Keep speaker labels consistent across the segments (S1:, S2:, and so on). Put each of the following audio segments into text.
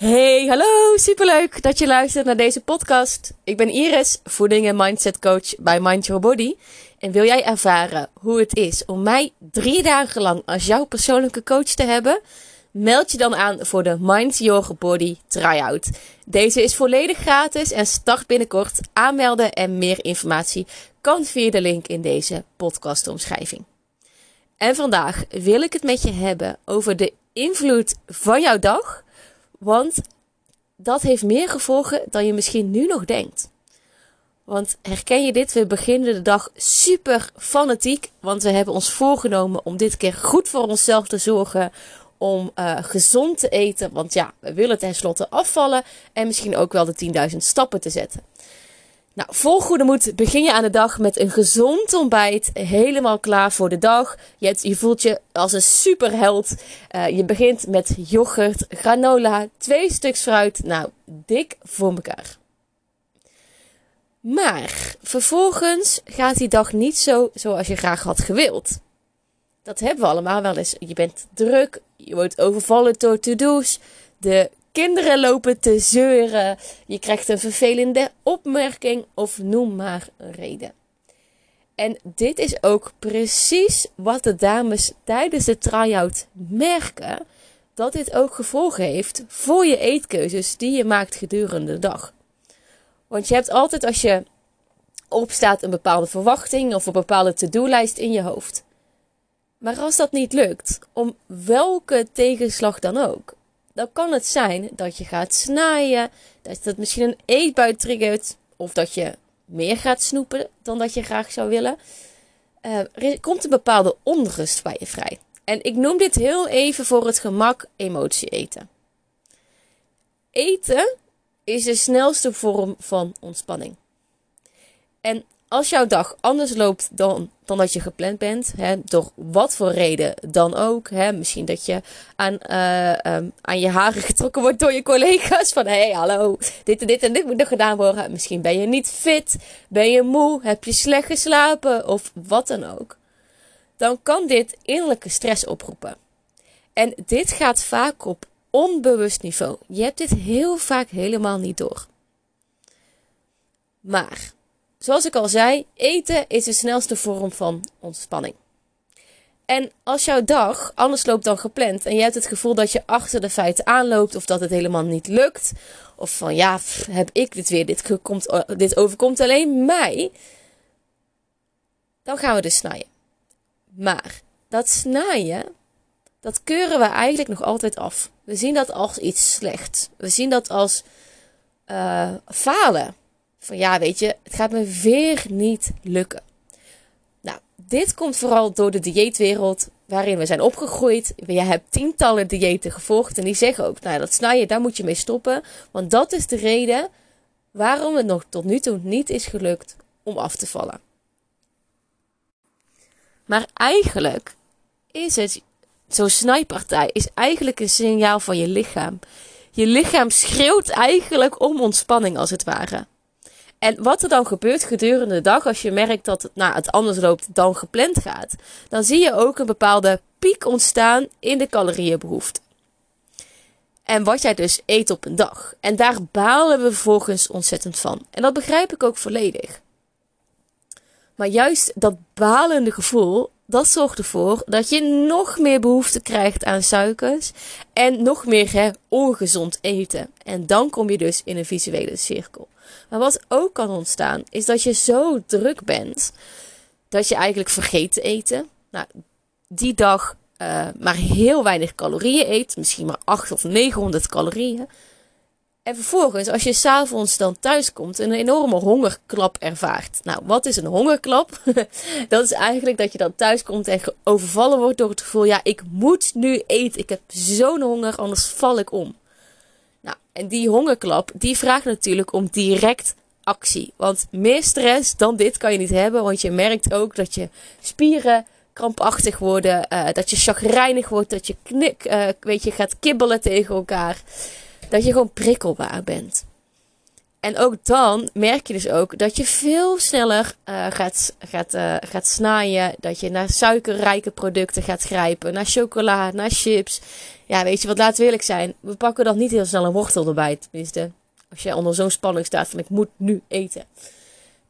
S1: Hey, hallo, superleuk dat je luistert naar deze podcast. Ik ben Iris, voeding en mindset coach bij Mind Your Body. En wil jij ervaren hoe het is om mij drie dagen lang als jouw persoonlijke coach te hebben? Meld je dan aan voor de Mind Your Body Tryout. Deze is volledig gratis en start binnenkort. Aanmelden en meer informatie kan via de link in deze podcastomschrijving. En vandaag wil ik het met je hebben over de invloed van jouw dag want dat heeft meer gevolgen dan je misschien nu nog denkt. Want herken je dit? We beginnen de dag super fanatiek. Want we hebben ons voorgenomen om dit keer goed voor onszelf te zorgen. Om uh, gezond te eten. Want ja, we willen tenslotte afvallen. En misschien ook wel de 10.000 stappen te zetten. Nou, vol goede moed begin je aan de dag met een gezond ontbijt. Helemaal klaar voor de dag. Je, je voelt je als een superheld. Uh, je begint met yoghurt, granola, twee stuks fruit. Nou, dik voor elkaar. Maar vervolgens gaat die dag niet zo zoals je graag had gewild. Dat hebben we allemaal wel eens. Je bent druk, je wordt overvallen door to-do's. De kinderen lopen te zeuren, je krijgt een vervelende opmerking of noem maar een reden. En dit is ook precies wat de dames tijdens de try-out merken. Dat dit ook gevolgen heeft voor je eetkeuzes die je maakt gedurende de dag. Want je hebt altijd als je opstaat een bepaalde verwachting of een bepaalde to-do-lijst in je hoofd. Maar als dat niet lukt, om welke tegenslag dan ook, dan kan het zijn dat je gaat snijden, dat het misschien een eetbui triggert, of dat je meer gaat snoepen dan dat je graag zou willen. Uh, er komt een bepaalde onrust bij je vrij. En ik noem dit heel even voor het gemak emotie eten. Eten is de snelste vorm van ontspanning. En als jouw dag anders loopt dan, dan dat je gepland bent, hè, door wat voor reden dan ook. Hè, misschien dat je aan, uh, um, aan je haren getrokken wordt door je collega's. Van hé, hey, hallo, dit en dit en dit moet nog gedaan worden. Misschien ben je niet fit, ben je moe, heb je slecht geslapen of wat dan ook. Dan kan dit innerlijke stress oproepen. En dit gaat vaak op onbewust niveau. Je hebt dit heel vaak helemaal niet door. Maar Zoals ik al zei, eten is de snelste vorm van ontspanning. En als jouw dag anders loopt dan gepland en je hebt het gevoel dat je achter de feiten aanloopt of dat het helemaal niet lukt, of van ja, heb ik dit weer, dit, komt, eh, dit overkomt alleen mij, dan gaan we dus snijden. Maar dat snijden, dat keuren we eigenlijk nog altijd af. We zien dat als iets slechts. We zien dat als uh, falen. Van ja, weet je, het gaat me weer niet lukken. Nou, dit komt vooral door de dieetwereld waarin we zijn opgegroeid. Je hebt tientallen diëten gevolgd en die zeggen ook, nou dat snijden, daar moet je mee stoppen. Want dat is de reden waarom het nog tot nu toe niet is gelukt om af te vallen. Maar eigenlijk is het, zo'n snijpartij is eigenlijk een signaal van je lichaam. Je lichaam schreeuwt eigenlijk om ontspanning als het ware. En wat er dan gebeurt gedurende de dag, als je merkt dat het, nou, het anders loopt dan gepland gaat, dan zie je ook een bepaalde piek ontstaan in de calorieënbehoefte. En wat jij dus eet op een dag. En daar balen we vervolgens ontzettend van. En dat begrijp ik ook volledig. Maar juist dat balende gevoel, dat zorgt ervoor dat je nog meer behoefte krijgt aan suikers en nog meer hè, ongezond eten. En dan kom je dus in een visuele cirkel. Maar wat ook kan ontstaan, is dat je zo druk bent dat je eigenlijk vergeet te eten. Nou, die dag uh, maar heel weinig calorieën eet, misschien maar 8 of 900 calorieën. En vervolgens, als je s'avonds dan thuis komt, een enorme hongerklap ervaart. Nou, wat is een hongerklap? dat is eigenlijk dat je dan thuis komt en overvallen wordt door het gevoel: ja, ik moet nu eten. Ik heb zo'n honger, anders val ik om. En die hongerklap, die vraagt natuurlijk om direct actie. Want meer stress dan dit kan je niet hebben, want je merkt ook dat je spieren krampachtig worden, uh, dat je chagrijnig wordt, dat je knik, uh, weet je, gaat kibbelen tegen elkaar. Dat je gewoon prikkelbaar bent. En ook dan merk je dus ook dat je veel sneller uh, gaat, gaat, uh, gaat snijden. Dat je naar suikerrijke producten gaat grijpen. Naar chocola, naar chips. Ja, weet je wat, laten we eerlijk zijn. We pakken dan niet heel snel een wortel erbij. Tenminste, als je onder zo'n spanning staat van ik moet nu eten.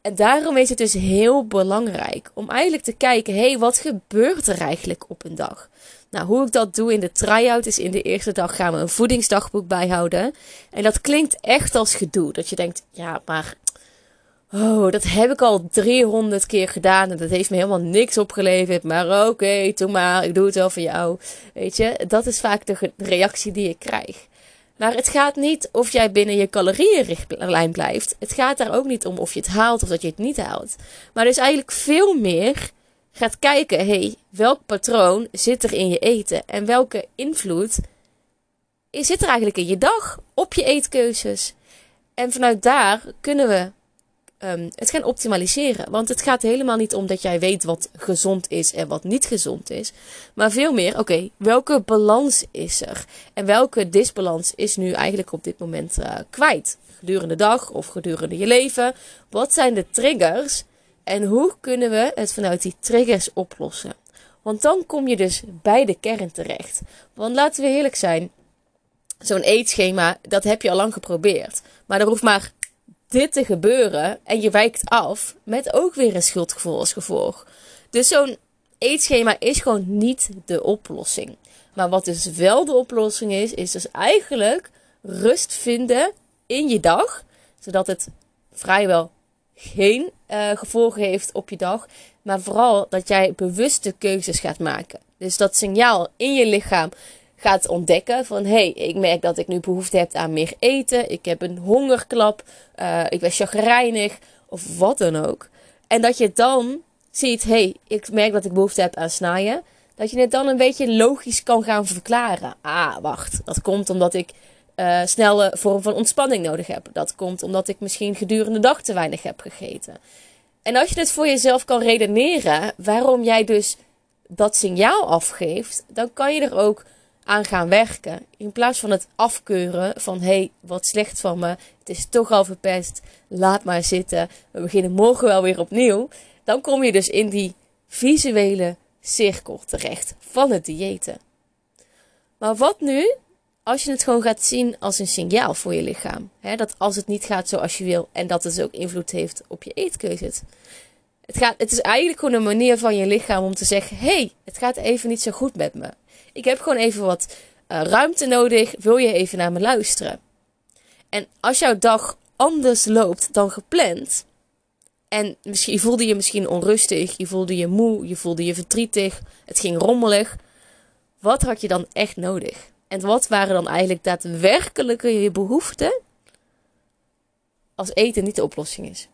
S1: En daarom is het dus heel belangrijk om eigenlijk te kijken: hé, hey, wat gebeurt er eigenlijk op een dag? Nou, hoe ik dat doe in de try-out is in de eerste dag gaan we een voedingsdagboek bijhouden. En dat klinkt echt als gedoe. Dat je denkt, ja, maar oh, dat heb ik al 300 keer gedaan en dat heeft me helemaal niks opgeleverd. Maar oké, okay, doe maar, ik doe het wel voor jou. Weet je, dat is vaak de reactie die ik krijg. Maar het gaat niet of jij binnen je calorieënrichtlijn blijft. Het gaat daar ook niet om of je het haalt of dat je het niet haalt. Maar is eigenlijk veel meer gaat kijken, hey, welk patroon zit er in je eten en welke invloed zit er eigenlijk in je dag op je eetkeuzes. En vanuit daar kunnen we um, het gaan optimaliseren. Want het gaat helemaal niet om dat jij weet wat gezond is en wat niet gezond is. Maar veel meer, oké, welke balans is er? En welke disbalans is nu eigenlijk op dit moment uh, kwijt? Gedurende de dag of gedurende je leven? Wat zijn de triggers en hoe kunnen we het vanuit die triggers oplossen? Want dan kom je dus bij de kern terecht. Want laten we eerlijk zijn, zo'n eetschema, dat heb je al lang geprobeerd. Maar er hoeft maar dit te gebeuren en je wijkt af met ook weer een schuldgevoel als gevolg. Dus zo'n eetschema is gewoon niet de oplossing. Maar wat dus wel de oplossing is, is dus eigenlijk rust vinden in je dag, zodat het vrijwel geen uh, gevolgen heeft op je dag. Maar vooral dat jij bewuste keuzes gaat maken. Dus dat signaal in je lichaam gaat ontdekken van hé, hey, ik merk dat ik nu behoefte heb aan meer eten. Ik heb een hongerklap. Uh, ik ben chagrijnig. Of wat dan ook. En dat je dan ziet, hé, hey, ik merk dat ik behoefte heb aan snijden. Dat je het dan een beetje logisch kan gaan verklaren. Ah, wacht. Dat komt omdat ik uh, snelle vorm van ontspanning nodig heb. Dat komt omdat ik misschien gedurende de dag te weinig heb gegeten. En als je het voor jezelf kan redeneren waarom jij dus dat signaal afgeeft, dan kan je er ook aan gaan werken. In plaats van het afkeuren van hé, hey, wat slecht van me, het is toch al verpest, laat maar zitten, we beginnen morgen wel weer opnieuw. Dan kom je dus in die visuele cirkel terecht van het diëten. Maar wat nu als je het gewoon gaat zien als een signaal voor je lichaam. Hè, dat als het niet gaat zoals je wil en dat het ook invloed heeft op je eetkeuzes. Het, gaat, het is eigenlijk gewoon een manier van je lichaam om te zeggen: hé, hey, het gaat even niet zo goed met me. Ik heb gewoon even wat uh, ruimte nodig. Wil je even naar me luisteren? En als jouw dag anders loopt dan gepland. En misschien, voelde je misschien onrustig, je voelde je moe, je voelde je verdrietig, het ging rommelig. Wat had je dan echt nodig? En wat waren dan eigenlijk daadwerkelijke je behoeften? Als eten niet de oplossing is.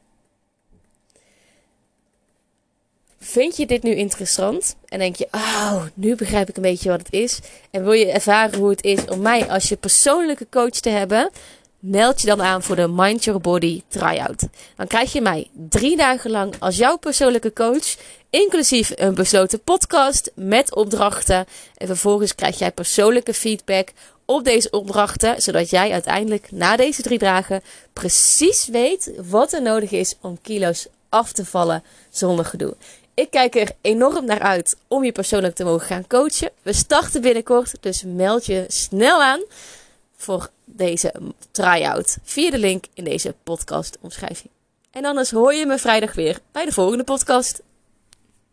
S1: Vind je dit nu interessant? En denk je, oh, nu begrijp ik een beetje wat het is. En wil je ervaren hoe het is om mij als je persoonlijke coach te hebben? Meld je dan aan voor de Mind Your Body Tryout. Dan krijg je mij drie dagen lang als jouw persoonlijke coach. Inclusief een besloten podcast met opdrachten. En vervolgens krijg jij persoonlijke feedback op deze opdrachten. Zodat jij uiteindelijk na deze drie dagen precies weet wat er nodig is om kilo's af te vallen zonder gedoe. Ik kijk er enorm naar uit om je persoonlijk te mogen gaan coachen. We starten binnenkort, dus meld je snel aan voor deze try-out via de link in deze podcast omschrijving. En anders hoor je me vrijdag weer bij de volgende podcast.